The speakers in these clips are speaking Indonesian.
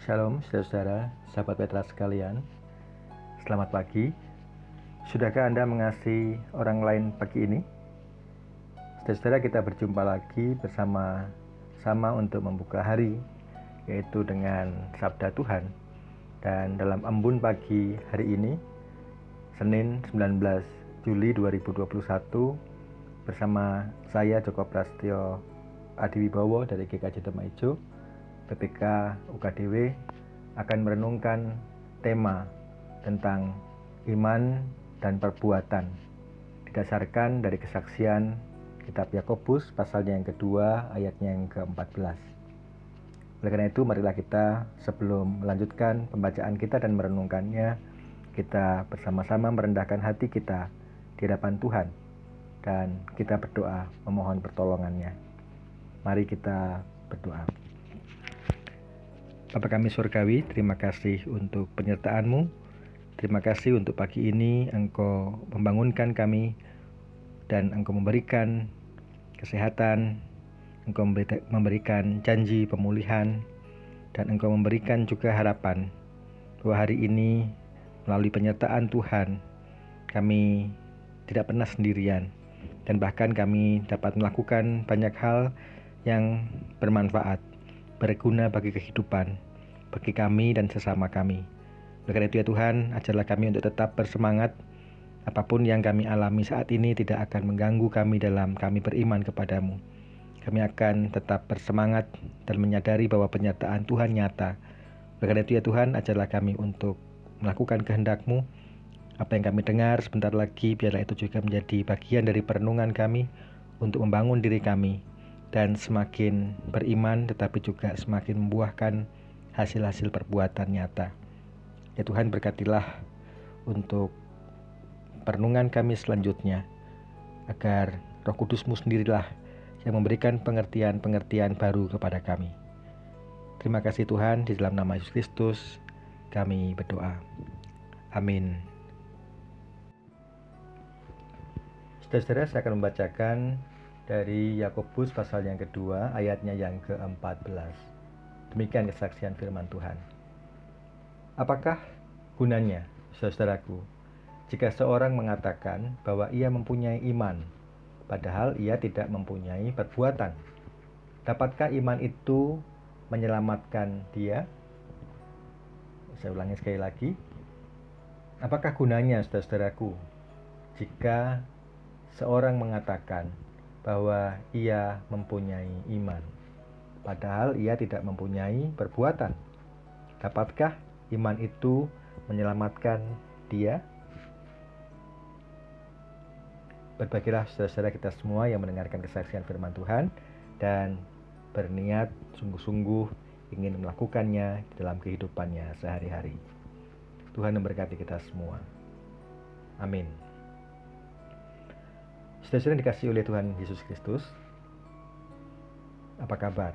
Shalom saudara-saudara, sahabat Petra sekalian. Selamat pagi. Sudahkah Anda mengasihi orang lain pagi ini? Saudara-saudara, kita berjumpa lagi bersama sama untuk membuka hari yaitu dengan sabda Tuhan. Dan dalam embun pagi hari ini Senin 19 Juli 2021 bersama saya Joko Prastio Adiwibowo dari GKJ Temaijo PPK UKDW akan merenungkan tema tentang iman dan perbuatan didasarkan dari kesaksian kitab Yakobus pasalnya yang kedua ayatnya yang ke-14. Oleh karena itu marilah kita sebelum melanjutkan pembacaan kita dan merenungkannya kita bersama-sama merendahkan hati kita di hadapan Tuhan dan kita berdoa memohon pertolongannya. Mari kita berdoa. Bapa kami surgawi, terima kasih untuk penyertaan-Mu. Terima kasih untuk pagi ini Engkau membangunkan kami dan Engkau memberikan kesehatan, Engkau memberikan janji pemulihan, dan Engkau memberikan juga harapan bahwa hari ini melalui penyertaan Tuhan kami tidak pernah sendirian dan bahkan kami dapat melakukan banyak hal yang bermanfaat berguna bagi kehidupan, bagi kami dan sesama kami. Oleh karena itu ya Tuhan, ajarlah kami untuk tetap bersemangat. Apa pun yang kami alami saat ini tidak akan mengganggu kami dalam kami beriman kepadamu. Kami akan tetap bersemangat dan menyadari bahwa penyertaan Tuhan nyata. Oleh karena itu ya Tuhan, ajarlah kami untuk melakukan kehendak-Mu. Apa yang kami dengar sebentar lagi, biarlah itu juga menjadi bagian dari perenungan kami untuk membangun diri kami dan semakin beriman tetapi juga semakin membuahkan hasil-hasil perbuatan nyata. Ya Tuhan berkatilah untuk perenungan kami selanjutnya agar Roh Kudusmu sendirilah yang memberikan pengertian-pengertian baru kepada kami. Terima kasih Tuhan di dalam nama Yesus Kristus kami berdoa. Amin. Saudara-saudara, saya akan membacakan dari Yakobus pasal yang kedua ayatnya yang ke-14. Demikian kesaksian firman Tuhan. Apakah gunanya, saudaraku, jika seorang mengatakan bahwa ia mempunyai iman, padahal ia tidak mempunyai perbuatan? Dapatkah iman itu menyelamatkan dia? Saya ulangi sekali lagi. Apakah gunanya, saudara-saudaraku, jika seorang mengatakan bahwa ia mempunyai iman, padahal ia tidak mempunyai perbuatan. Dapatkah iman itu menyelamatkan dia? Berbagilah saudara-saudara kita semua yang mendengarkan kesaksian firman Tuhan dan berniat sungguh-sungguh ingin melakukannya dalam kehidupannya sehari-hari. Tuhan memberkati kita semua. Amin. Saudara-saudara dikasih oleh Tuhan Yesus Kristus, apa kabar?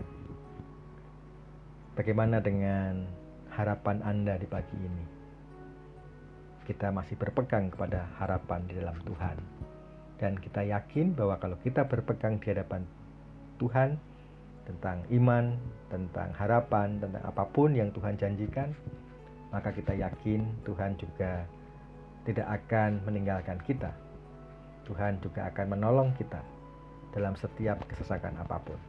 Bagaimana dengan harapan Anda di pagi ini? Kita masih berpegang kepada harapan di dalam Tuhan. Dan kita yakin bahwa kalau kita berpegang di hadapan Tuhan tentang iman, tentang harapan, tentang apa pun yang Tuhan janjikan, maka kita yakin Tuhan juga tidak akan meninggalkan kita Tuhan juga akan menolong kita dalam setiap kesesakan apa pun.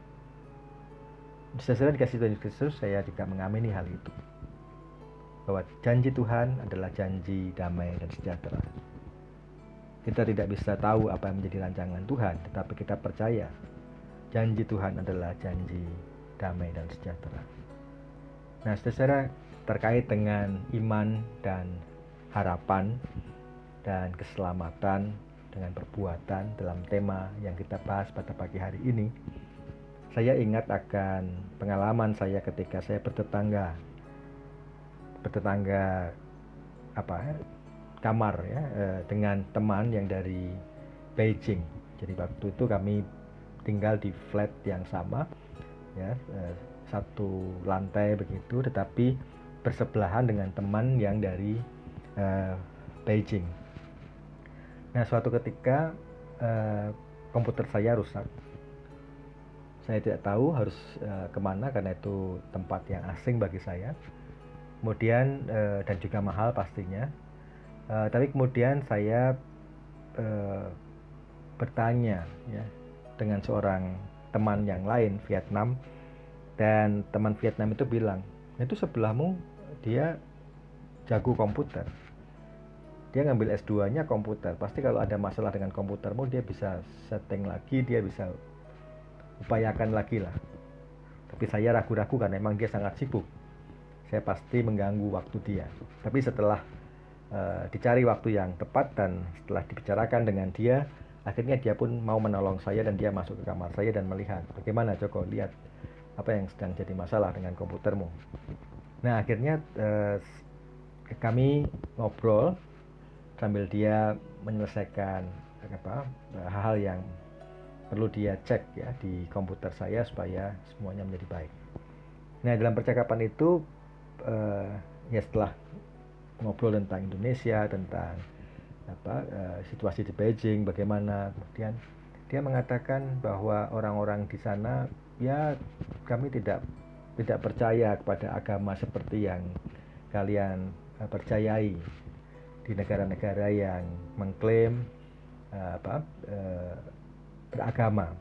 Sesuai dikasih Tuhan Yesus, saya juga mengamini hal itu. Bahwa janji Tuhan adalah janji damai dan sejahtera. Kita tidak bisa tahu apa yang menjadi rancangan Tuhan, tetapi kita percaya janji Tuhan adalah janji damai dan sejahtera. Nah, secara terkait dengan iman dan harapan dan keselamatan dengan perbuatan dalam tema yang kita bahas pada pagi hari ini, saya ingat akan pengalaman saya ketika saya bertetangga bertetangga apa kamar ya eh, dengan teman yang dari Beijing. Jadi waktu itu kami tinggal di flat yang sama ya eh, satu lantai begitu tetapi bersebelahan dengan teman yang dari eh, Beijing Nah, suatu ketika uh, komputer saya rusak. Saya tidak tahu harus uh, ke mana karena itu tempat yang asing bagi saya. kemudian uh, dan juga mahal pastinya uh, tapi kemudian saya uh, bertanya ya dengan seorang teman yang lain Vietnam dan teman Vietnam itu bilang itu sebelahmu dia jago komputer dia ngambil S2 nya komputer. Pasti kalau ada masalah dengan komputermu dia bisa setting lagi dia bisa upayakan lagi lah. Tapi saya ragu-ragu karena memang dia sangat sibuk. Saya pasti mengganggu waktu dia. Tapi setelah uh, dicari waktu yang tepat dan setelah dibicarakan dengan dia akhirnya dia pun mau menolong saya dan dia masuk ke kamar saya dan melihat bagaimana Joko? Lihat apa yang sedang jadi masalah dengan komputermu. Nah akhirnya eh, kami ngobrol sambil dia menyelesaikan apa hal-hal yang perlu dia cek ya di komputer saya supaya semuanya menjadi baik. Nah dalam percakapan itu eh, ya setelah ngobrol tentang Indonesia tentang apa uh, situasi di Beijing bagaimana kemudian dia mengatakan bahwa orang-orang di sana ya kami tidak tidak percaya kepada agama seperti yang kalian uh, percayai di negara-negara yang mengklaim uh, apa uh, beragama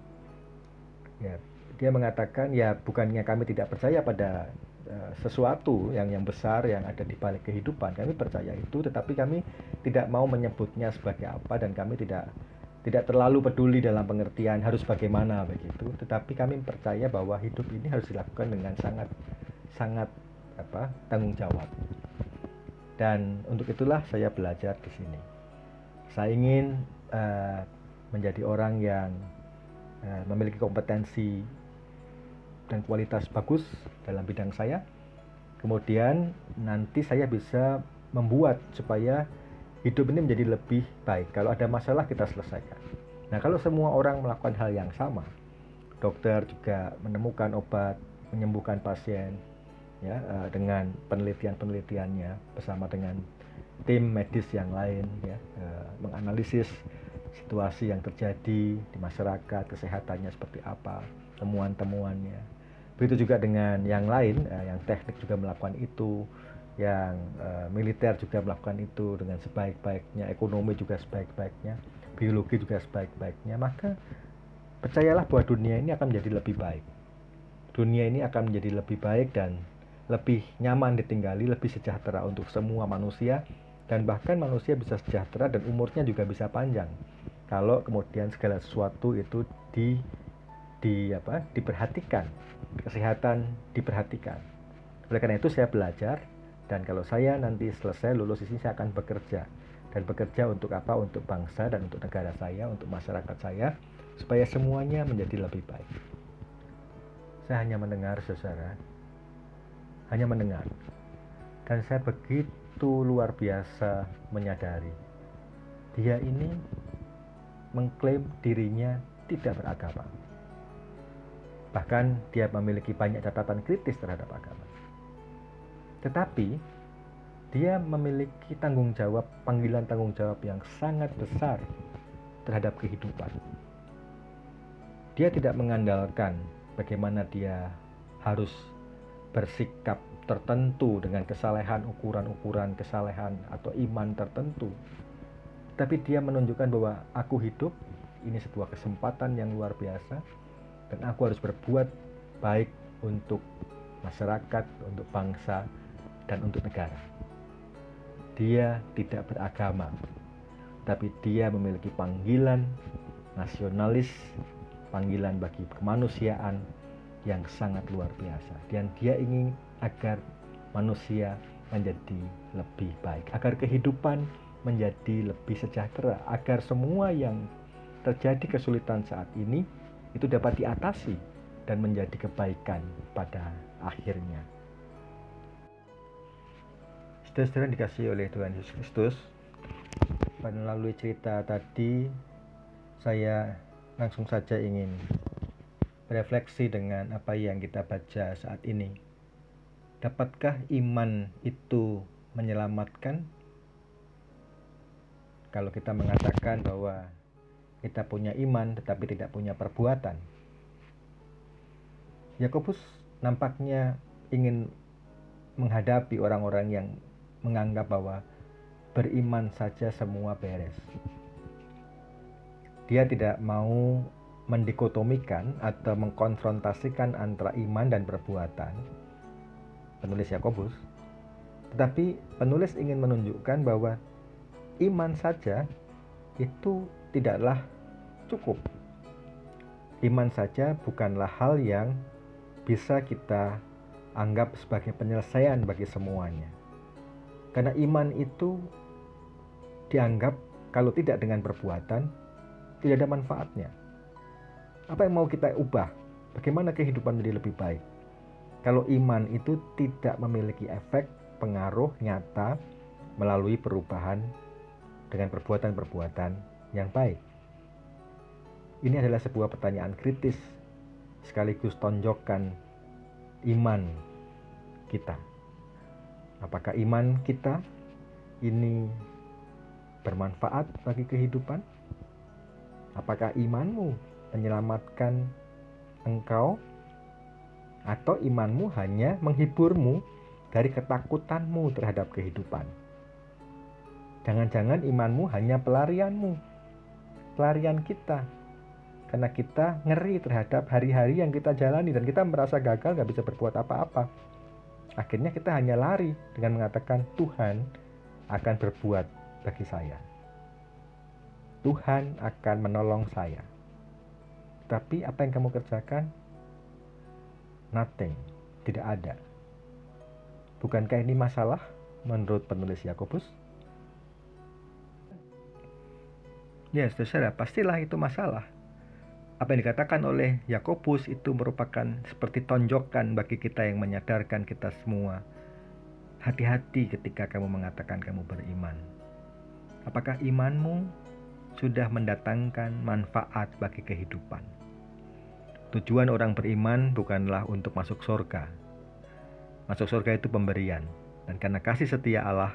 ya dia mengatakan ya bukannya kami tidak percaya pada Eh, sesuatu yang yang besar yang ada di balik kehidupan. Kami percaya itu, tetapi kami tidak mau menyebutnya sebagai apa dan kami tidak tidak terlalu peduli dalam pengertian harus bagaimana begitu. Tetapi kami percaya bahwa hidup ini harus dilakukan dengan sangat sangat apa tanggung jawab. Dan untuk itulah saya belajar di sini. Saya ingin uh, menjadi orang yang uh, memiliki kompetensi dan kualitas bagus dalam bidang saya. Kemudian nanti saya bisa membuat supaya hidup ini menjadi lebih baik. Kalau ada masalah kita selesaikan. Nah, kalau semua orang melakukan hal yang sama, dokter juga menemukan obat menyembuhkan pasien ya eh, dengan penelitian-penelitiannya bersama dengan tim medis yang lain ya eh, menganalisis situasi yang terjadi di masyarakat kesehatannya seperti apa temuan-temuannya Begitu juga dengan yang lain, uh, yang teknik juga melakukan itu, yang militer juga melakukan itu dengan sebaik-baiknya, ekonomi juga sebaik-baiknya, biologi juga sebaik-baiknya, maka percayalah bahwa dunia ini akan menjadi lebih baik. Dunia ini akan menjadi lebih baik dan lebih nyaman ditinggali, lebih sejahtera untuk semua manusia dan bahkan manusia bisa sejahtera dan umurnya juga bisa panjang. Kalau kemudian segala sesuatu itu di di apa diperhatikan kesehatan diperhatikan. Oleh karena itu saya belajar dan kalau saya nanti selesai lulus di sini saya akan bekerja. Dan bekerja untuk apa? Untuk bangsa dan untuk negara saya untuk masyarakat saya supaya semuanya menjadi lebih baik. Saya hanya mendengar saudara hanya mendengar dan saya begitu luar biasa menyadari dia ini mengklaim dirinya tidak beragama Bahkan dia memiliki banyak catatan kritis terhadap agama. Tetapi dia memiliki tanggung jawab, panggilan tanggung jawab yang sangat besar terhadap kehidupan. Dia tidak mengandalkan bagaimana dia harus bersikap tertentu dengan kesalehan ukuran-ukuran kesalehan atau iman tertentu. Tapi dia menunjukkan bahwa aku hidup, ini sebuah kesempatan yang luar biasa dan aku harus berbuat baik untuk masyarakat, untuk bangsa, dan untuk negara. Dia tidak beragama, tapi dia memiliki panggilan nasionalis, panggilan bagi kemanusiaan yang sangat luar biasa. Dan dia ingin agar manusia menjadi lebih baik, agar kehidupan menjadi lebih sejahtera, agar semua yang terjadi kesulitan saat ini itu dapat diatasi dan menjadi kebaikan pada akhirnya. Saudara-saudara dikasih oleh Tuhan Yesus Kristus, melalui cerita tadi saya langsung saja ingin berefleksi dengan apa yang kita baca saat ini. Dapatkah iman itu menyelamatkan? Kalau kita mengatakan bahwa kita punya iman tetapi tidak punya perbuatan. Yakobus nampaknya ingin menghadapi orang-orang yang menganggap bahwa beriman saja semua beres. Dia tidak mau mendikotomikan atau mengkonfrontasikan antara iman dan perbuatan. Penulis Yakobus, tetapi penulis ingin menunjukkan bahwa iman saja itu tidaklah cukup. Iman saja bukanlah hal yang bisa kita anggap sebagai penyelesaian bagi semuanya. Karena iman itu dianggap kalau tidak dengan perbuatan tidak ada manfaatnya. Apa yang mau kita ubah? Bagaimana kehidupan menjadi lebih baik? Kalau iman itu tidak memiliki efek pengaruh nyata melalui perubahan dengan perbuatan-perbuatan yang baik. Ini adalah sebuah pertanyaan kritis sekaligus tonjokkan iman kita. Apakah iman kita ini bermanfaat bagi kehidupan? Apakah imanmu menyelamatkan engkau atau imanmu hanya menghiburmu dari ketakutanmu terhadap kehidupan? Jangan-jangan imanmu hanya pelarianmu, pelarian kita karena kita ngeri terhadap hari-hari yang kita jalani dan kita merasa gagal gak bisa berbuat apa-apa. Akhirnya kita hanya lari dengan mengatakan Tuhan akan berbuat bagi saya. Tuhan akan menolong saya. Tapi apa yang kamu kerjakan? Nothing. Tidak ada. Bukankah ini masalah menurut penulis Yakobus? Ya, saudara, pastilah itu masalah apa yang dikatakan oleh Yakobus itu merupakan seperti tonjokan bagi kita yang menyadarkan kita semua. Hati-hati ketika kamu mengatakan kamu beriman. Apakah imanmu sudah mendatangkan manfaat bagi kehidupan? Tujuan orang beriman bukanlah untuk masuk surga. Masuk surga itu pemberian. Dan karena kasih setia Allah,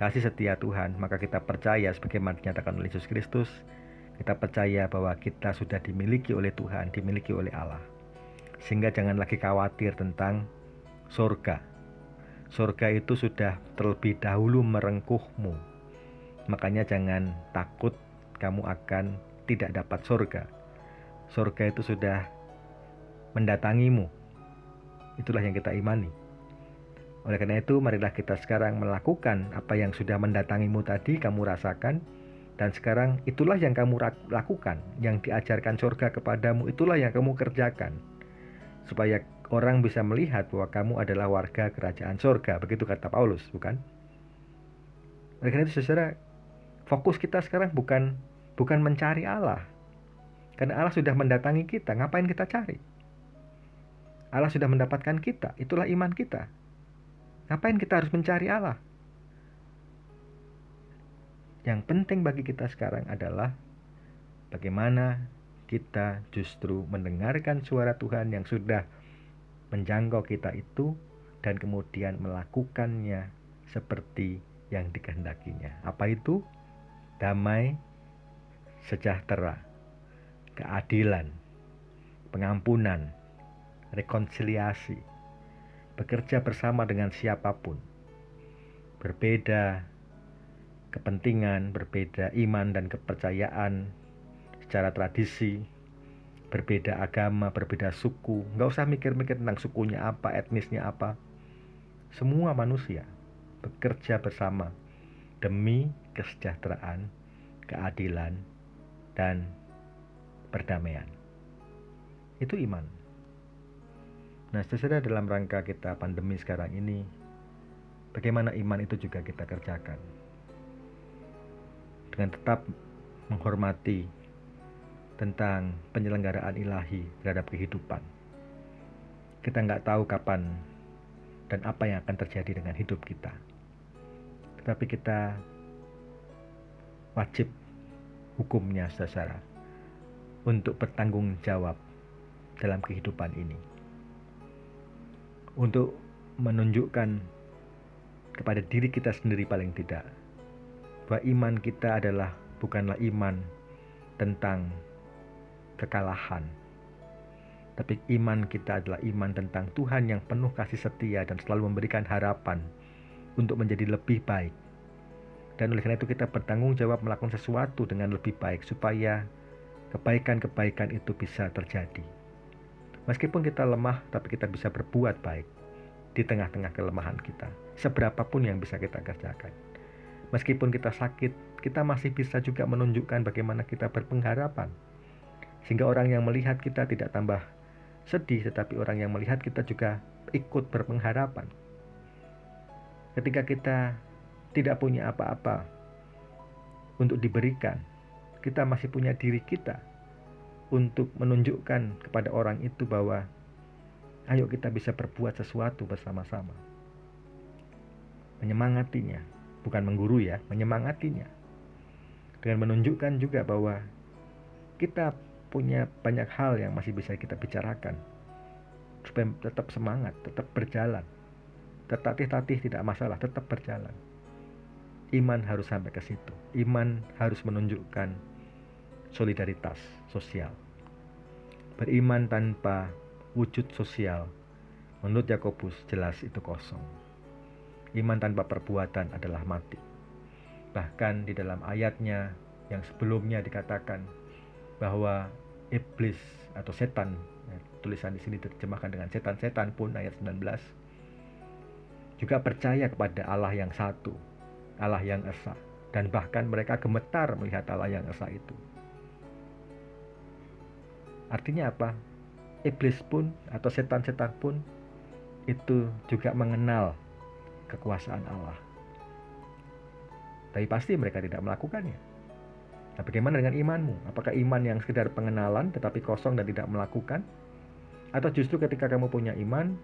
kasih setia Tuhan, maka kita percaya sebagaimana dinyatakan oleh Yesus Kristus, kita percaya bahwa kita sudah dimiliki oleh Tuhan, dimiliki oleh Allah. Sehingga jangan lagi khawatir tentang surga. Surga itu sudah terlebih dahulu merengkuhmu. Makanya jangan takut kamu akan tidak dapat surga. Surga itu sudah mendatangimu. Itulah yang kita imani. Oleh karena itu, marilah kita sekarang melakukan apa yang sudah mendatangimu tadi, kamu rasakan, dan sekarang itulah yang kamu lakukan, yang diajarkan surga kepadamu, itulah yang kamu kerjakan. Supaya orang bisa melihat bahwa kamu adalah warga kerajaan surga. Begitu kata Paulus, bukan? Oleh karena itu, saudara, fokus kita sekarang bukan bukan mencari Allah. Karena Allah sudah mendatangi kita, ngapain kita cari? Allah sudah mendapatkan kita, itulah iman kita. Ngapain kita harus mencari Allah? Yang penting bagi kita sekarang adalah bagaimana kita justru mendengarkan suara Tuhan yang sudah menjangkau kita itu dan kemudian melakukannya seperti yang dikehendakinya. Apa itu? Damai, sejahtera, keadilan, pengampunan, rekonsiliasi, bekerja bersama dengan siapa pun, berbeda kepentingan, berbeda iman dan kepercayaan secara tradisi, berbeda agama, berbeda suku. Nggak usah mikir-mikir tentang sukunya apa, etnisnya apa. Semua manusia bekerja bersama demi kesejahteraan, keadilan, dan perdamaian. Itu iman. Nah, sesudah dalam rangka kita pandemi sekarang ini, bagaimana iman itu juga kita kerjakan dengan tetap menghormati tentang penyelenggaraan ilahi terhadap kehidupan. Kita nggak tahu kapan dan apa yang akan terjadi dengan hidup kita. Tetapi kita wajib hukumnya secara untuk bertanggung jawab dalam kehidupan ini. Untuk menunjukkan kepada diri kita sendiri paling tidak bahwa iman kita adalah bukanlah iman tentang kekalahan, tapi iman kita adalah iman tentang Tuhan yang penuh kasih setia dan selalu memberikan harapan untuk menjadi lebih baik. Dan oleh karena itu kita bertanggung jawab melakukan sesuatu dengan lebih baik supaya kebaikan-kebaikan itu bisa terjadi. Meskipun kita lemah, tapi kita bisa berbuat baik di tengah-tengah kelemahan kita. Seberapapun yang bisa kita kerjakan. Meskipun kita sakit, kita masih bisa juga menunjukkan bagaimana kita berpengharapan. Sehingga orang yang melihat kita tidak tambah sedih, tetapi orang yang melihat kita juga ikut berpengharapan. Ketika kita tidak punya apa-apa untuk diberikan, kita masih punya diri kita untuk menunjukkan kepada orang itu bahwa Ayo kita bisa berbuat sesuatu bersama-sama. Menyemangatinya, bukan mengguru ya, menyemangatinya. Dengan menunjukkan juga bahwa kita punya banyak hal yang masih bisa kita bicarakan. Supaya tetap semangat, tetap berjalan. Tertatih-tatih tidak masalah, tetap berjalan. Iman harus sampai ke situ. Iman harus menunjukkan solidaritas sosial. Beriman tanpa wujud sosial. Menurut Yakobus jelas itu kosong. Iman tanpa perbuatan adalah mati. Bahkan di dalam ayatnya yang sebelumnya dikatakan bahwa iblis atau setan, ya, tulisan di sini diterjemahkan dengan setan-setan pun ayat 19 juga percaya kepada Allah yang satu, Allah yang esa, dan bahkan mereka gemetar melihat Allah yang esa itu. Artinya apa? iblis pun atau setan-setan pun itu juga mengenal kekuasaan Allah. Tapi pasti mereka tidak melakukannya. Nah, bagaimana dengan imanmu? Apakah iman yang sekedar pengenalan tetapi kosong dan tidak melakukan? Atau justru ketika kamu punya iman,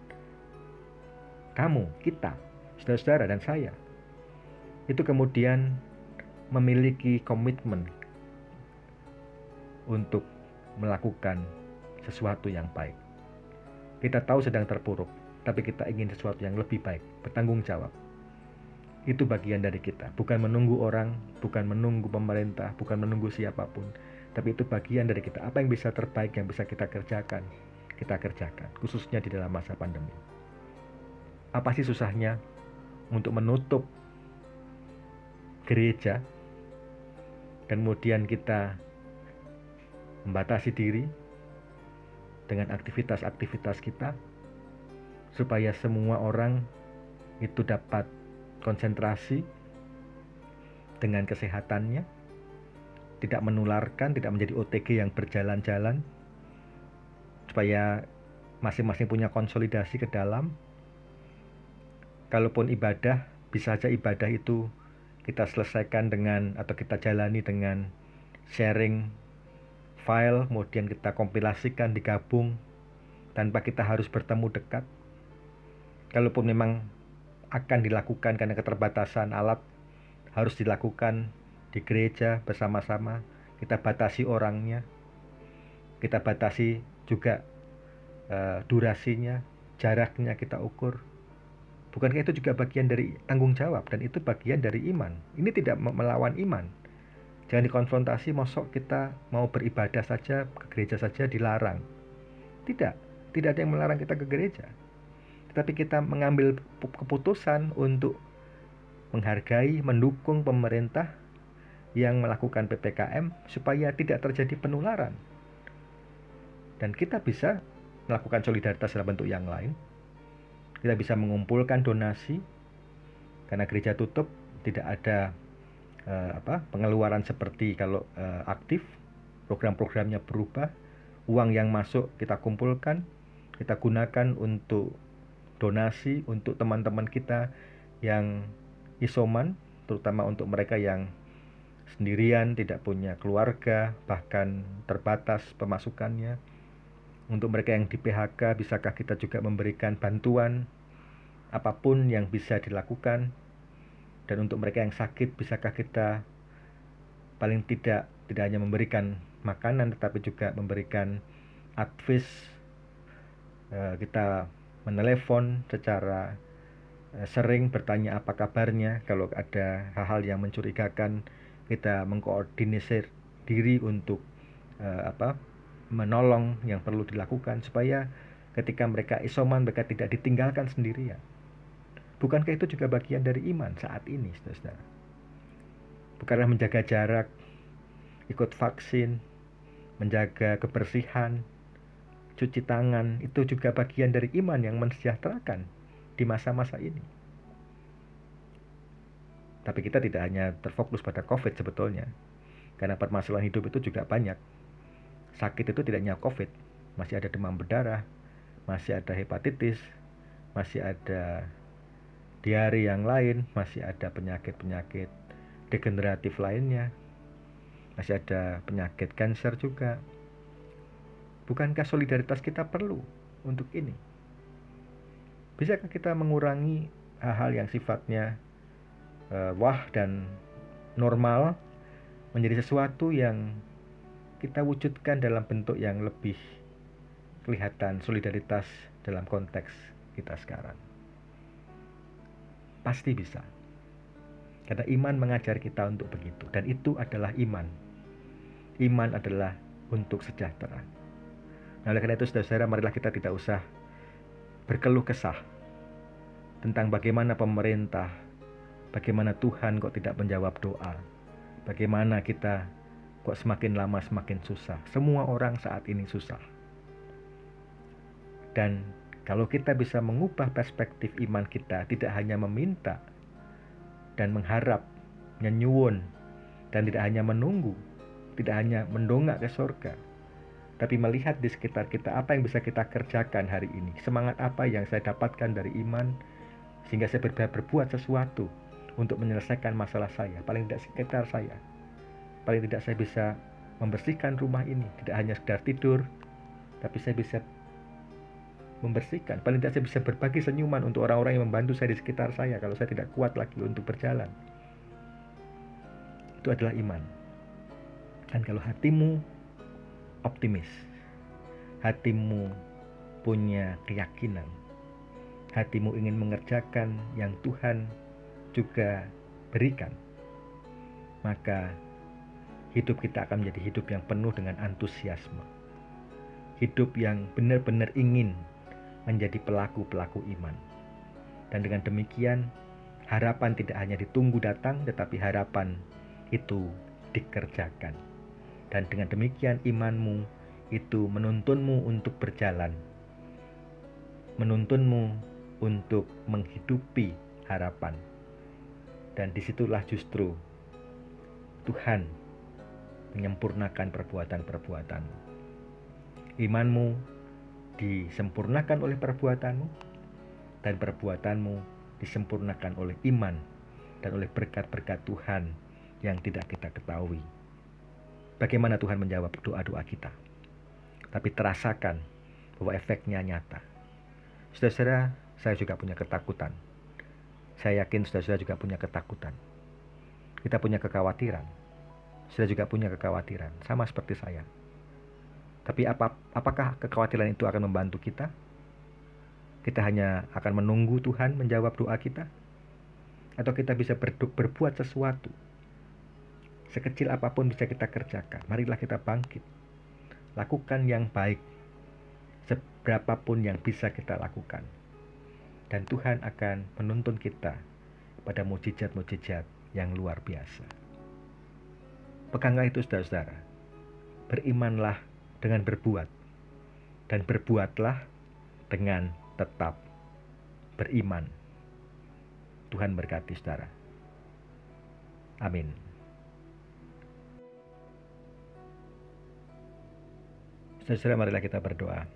kamu, kita, saudara-saudara dan saya, itu kemudian memiliki komitmen untuk melakukan sesuatu yang baik. Kita tahu sedang terpuruk, tapi kita ingin sesuatu yang lebih baik, bertanggung jawab. Itu bagian dari kita, bukan menunggu orang, bukan menunggu pemerintah, bukan menunggu siapa pun, tapi itu bagian dari kita. Apa yang bisa terbaik yang bisa kita kerjakan, kita kerjakan, khususnya di dalam masa pandemi. Apa sih susahnya untuk menutup gereja dan kemudian kita membatasi diri dengan aktivitas-aktivitas kita supaya semua orang itu dapat konsentrasi dengan kesehatannya tidak menularkan, tidak menjadi OTG yang berjalan-jalan supaya masing-masing punya konsolidasi ke dalam. Kalaupun ibadah bisa saja ibadah itu kita selesaikan dengan atau kita jalani dengan sharing file kemudian kita kompilasikan digabung tanpa kita harus bertemu dekat. Kalaupun memang akan dilakukan karena keterbatasan alat harus dilakukan di gereja bersama-sama kita batasi orangnya kita batasi juga uh, durasinya jaraknya kita ukur. Bukankah itu juga bagian dari tanggung jawab? Dan itu bagian dari iman. Ini tidak melawan iman Jangan dikonfrontasi, mosok kita mau beribadah saja ke gereja saja dilarang. Tidak, tidak ada yang melarang kita ke gereja. Tetapi kita mengambil keputusan untuk menghargai, mendukung pemerintah yang melakukan PPKM supaya tidak terjadi penularan. Dan kita bisa melakukan solidaritas dalam bentuk yang lain. Kita bisa mengumpulkan donasi karena gereja tutup, tidak ada uh, apa pengeluaran seperti kalau uh, aktif program-programnya berubah uang yang masuk kita kumpulkan kita gunakan untuk donasi untuk teman-teman kita yang isoman terutama untuk mereka yang sendirian tidak punya keluarga bahkan terbatas pemasukannya. Untuk mereka yang di PHK bisakah kita juga memberikan bantuan apa pun yang bisa dilakukan dan untuk mereka yang sakit bisakah kita paling tidak tidak hanya memberikan makanan tetapi juga memberikan advice uh, kita menelepon secara uh, sering bertanya apa kabarnya kalau ada hal-hal yang mencurigakan kita mengkoordinir diri untuk uh, apa menolong yang perlu dilakukan supaya ketika mereka isoman mereka tidak ditinggalkan sendirian. Bukankah itu juga bagian dari iman saat ini, saudara-saudara? Bukanlah menjaga jarak, ikut vaksin, menjaga kebersihan, cuci tangan, itu juga bagian dari iman yang mensejahterakan di masa-masa ini. Tapi kita tidak hanya terfokus pada COVID sebetulnya, karena permasalahan hidup itu juga banyak. Sakit itu tidak hanya COVID, masih ada demam berdarah, masih ada hepatitis, masih ada diare yang lain, masih ada penyakit-penyakit degeneratif lainnya, masih ada penyakit kanker juga. Bukankah solidaritas kita perlu untuk ini? Bisakah kita mengurangi hal-hal yang sifatnya uh, wah dan normal menjadi sesuatu yang kita wujudkan dalam bentuk yang lebih kelihatan solidaritas dalam konteks kita sekarang. Pasti bisa. Karena iman mengajar kita untuk begitu. Dan itu adalah iman. Iman adalah untuk sejahtera. Nah oleh karena itu saudara-saudara marilah kita tidak usah berkeluh kesah tentang bagaimana pemerintah, bagaimana Tuhan kok tidak menjawab doa, bagaimana kita kok semakin lama semakin susah. Semua orang saat ini susah. Dan kalau kita bisa mengubah perspektif iman kita, tidak hanya meminta dan mengharap, nyenyuwun, dan tidak hanya menunggu, tidak hanya mendongak ke surga, tapi melihat di sekitar kita apa yang bisa kita kerjakan hari ini, semangat apa yang saya dapatkan dari iman, sehingga saya berbuat sesuatu untuk menyelesaikan masalah saya, paling tidak sekitar saya. Paling tidak saya bisa membersihkan rumah ini, tidak hanya sekedar tidur, tapi saya bisa membersihkan. Paling tidak saya bisa berbagi senyuman untuk orang-orang yang membantu saya di sekitar saya kalau saya tidak kuat lagi untuk berjalan. Itu adalah iman. Dan kalau hatimu optimis, hatimu punya keyakinan, hatimu ingin mengerjakan yang Tuhan juga berikan, maka hidup kita akan menjadi hidup yang penuh dengan antusiasme. Hidup yang benar-benar ingin menjadi pelaku-pelaku iman. Dan dengan demikian, harapan tidak hanya ditunggu datang, tetapi harapan itu dikerjakan. Dan dengan demikian imanmu itu menuntunmu untuk berjalan, menuntunmu untuk menghidupi harapan. Dan di situlah justru Tuhan menyempurnakan perbuatan-perbuatan. Imanmu disempurnakan oleh perbuatanmu dan perbuatanmu disempurnakan oleh iman dan oleh berkat-berkat Tuhan yang tidak kita ketahui. Bagaimana Tuhan menjawab doa-doa kita? Tapi terasakan bahwa efeknya nyata. Saudara-saudara, saya juga punya ketakutan. Saya yakin saudara-saudara juga punya ketakutan. Kita punya kekhawatiran. Saudara juga punya kekhawatiran, sama seperti saya. Tapi apa, apakah kekhawatiran itu akan membantu kita? Kita hanya akan menunggu Tuhan menjawab doa kita? Atau kita bisa berbuat sesuatu? Sekecil apa pun bisa kita kerjakan. Marilah kita bangkit. Lakukan yang baik. Seberapapun yang bisa kita lakukan. Dan Tuhan akan menuntun kita pada mujizat-mujizat yang luar biasa. Peganglah itu saudara-saudara. Berimanlah dengan berbuat, dan berbuatlah dengan tetap beriman. Tuhan berkati saudara. Amin. Saudara, marilah kita berdoa.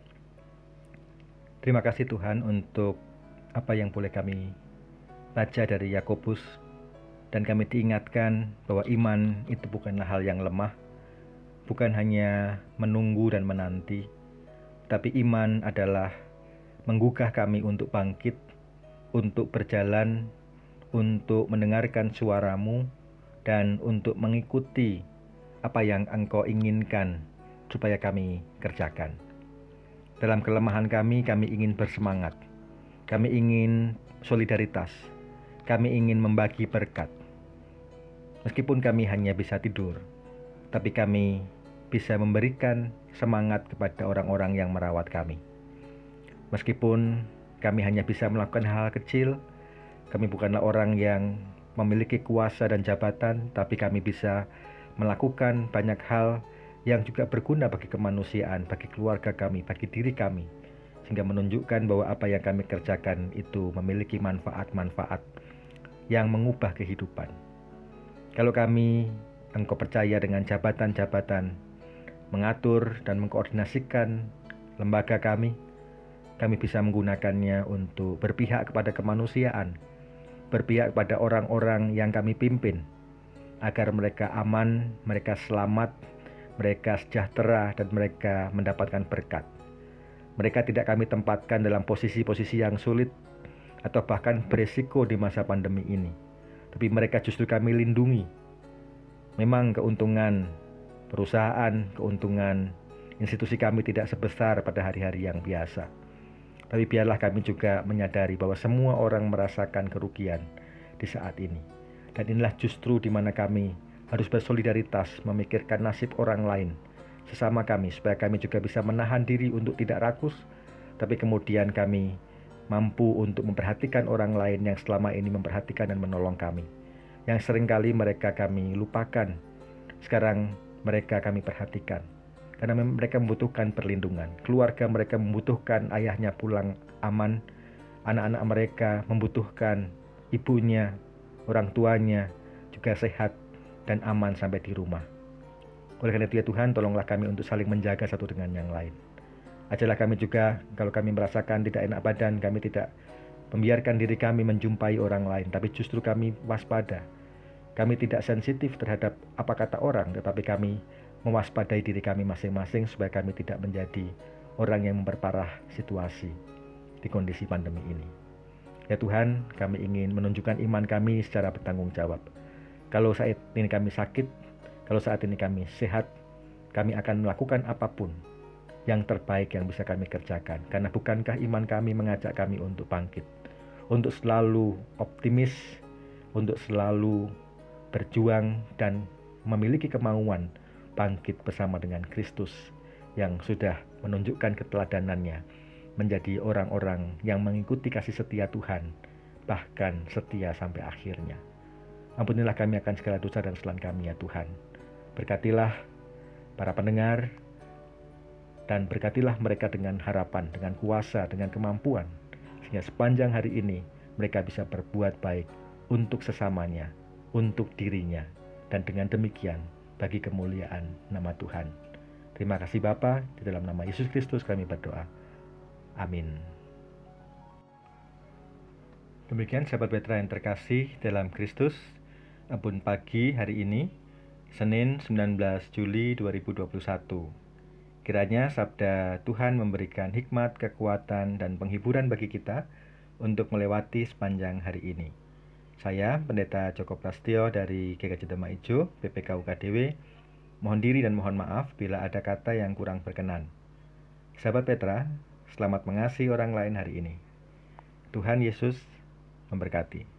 Terima kasih Tuhan untuk apa yang boleh kami baca dari Yakobus dan kami diingatkan bahwa iman itu bukanlah hal yang lemah, bukan hanya menunggu dan menanti, tapi iman adalah menggugah kami untuk bangkit, untuk berjalan, untuk mendengarkan suaramu, dan untuk mengikuti apa yang Engkau inginkan supaya kami kerjakan. Dalam kelemahan kami, kami ingin bersemangat. Kami ingin solidaritas. Kami ingin membagi berkat. Meskipun kami hanya bisa tidur, tapi kami bisa memberikan semangat kepada orang-orang yang merawat kami. Meskipun kami hanya bisa melakukan hal, -hal kecil, kami bukanlah orang yang memiliki kuasa dan jabatan, tapi kami bisa melakukan banyak hal yang juga berguna bagi kemanusiaan, bagi keluarga kami, bagi diri kami, sehingga menunjukkan bahwa apa yang kami kerjakan itu memiliki manfaat-manfaat yang mengubah kehidupan. Kalau kami engkau percaya dengan jabatan-jabatan, mengatur dan mengkoordinasikan lembaga kami, kami bisa menggunakannya untuk berpihak kepada kemanusiaan, berpihak kepada orang-orang yang kami pimpin, agar mereka aman, mereka selamat, mereka sejahtera, dan mereka mendapatkan berkat. Mereka tidak kami tempatkan dalam posisi-posisi yang sulit atau bahkan beresiko di masa pandemi ini, tapi mereka justru kami lindungi. Memang keuntungan perusahaan, keuntungan institusi kami tidak sebesar pada hari-hari yang biasa tapi biarlah kami juga menyadari bahwa semua orang merasakan kerugian di saat ini. Dan inilah justru di mana kami harus bersolidaritas memikirkan nasib orang lain sesama kami supaya kami juga bisa menahan diri untuk tidak rakus tapi kemudian kami mampu untuk memperhatikan orang lain yang selama ini memperhatikan dan menolong kami yang sering kali mereka kami lupakan sekarang mereka kami perhatikan karena mereka membutuhkan perlindungan. Keluarga mereka membutuhkan ayahnya pulang aman, anak-anak mereka membutuhkan ibunya, orang tuanya juga sehat dan aman sampai di rumah. Oleh karena itu ya Tuhan, tolonglah kami untuk saling menjaga satu dengan yang lain. Ajalah kami juga kalau kami merasakan tidak enak badan, kami tidak membiarkan diri kami menjumpai orang lain, tapi justru kami waspada. Kami tidak sensitif terhadap apa kata orang, tetapi kami mewaspadai diri kami masing-masing supaya kami tidak menjadi orang yang memperparah situasi di kondisi pandemi ini. Ya Tuhan, kami ingin menunjukkan iman kami secara bertanggung jawab. Kalau saat ini kami sakit, kalau saat ini kami sehat, kami akan melakukan apa pun yang terbaik yang bisa kami kerjakan. Karena bukankah iman kami mengajak kami untuk bangkit, untuk selalu optimis, untuk selalu berjuang dan memiliki kemauan bangkit bersama dengan Kristus yang sudah menunjukkan keteladanannya menjadi orang-orang yang mengikuti kasih setia Tuhan bahkan setia sampai akhirnya. Ampunilah kami akan segala dosa dan kesalahan kami ya Tuhan. Berkatilah para pendengar dan berkatilah mereka dengan harapan, dengan kuasa, dengan kemampuan sehingga sepanjang hari ini mereka bisa berbuat baik untuk sesamanya, untuk dirinya dan dengan demikian bagi kemuliaan nama Tuhan. Terima kasih Bapa, di dalam nama Yesus Kristus kami berdoa. Amin. Demikian sahabat Petra yang terkasih dalam Kristus, Abun pagi hari ini, Senin 19 Juli 2021. Kiranya sabda Tuhan memberikan hikmat, kekuatan, dan penghiburan bagi kita untuk melewati sepanjang hari ini. Saya, Pendeta Joko Prastio dari GKJ Dema Ijo, PPK UKDW, mohon diri dan mohon maaf bila ada kata yang kurang berkenan. Sahabat Petra, selamat mengasihi orang lain hari ini. Tuhan Yesus memberkati.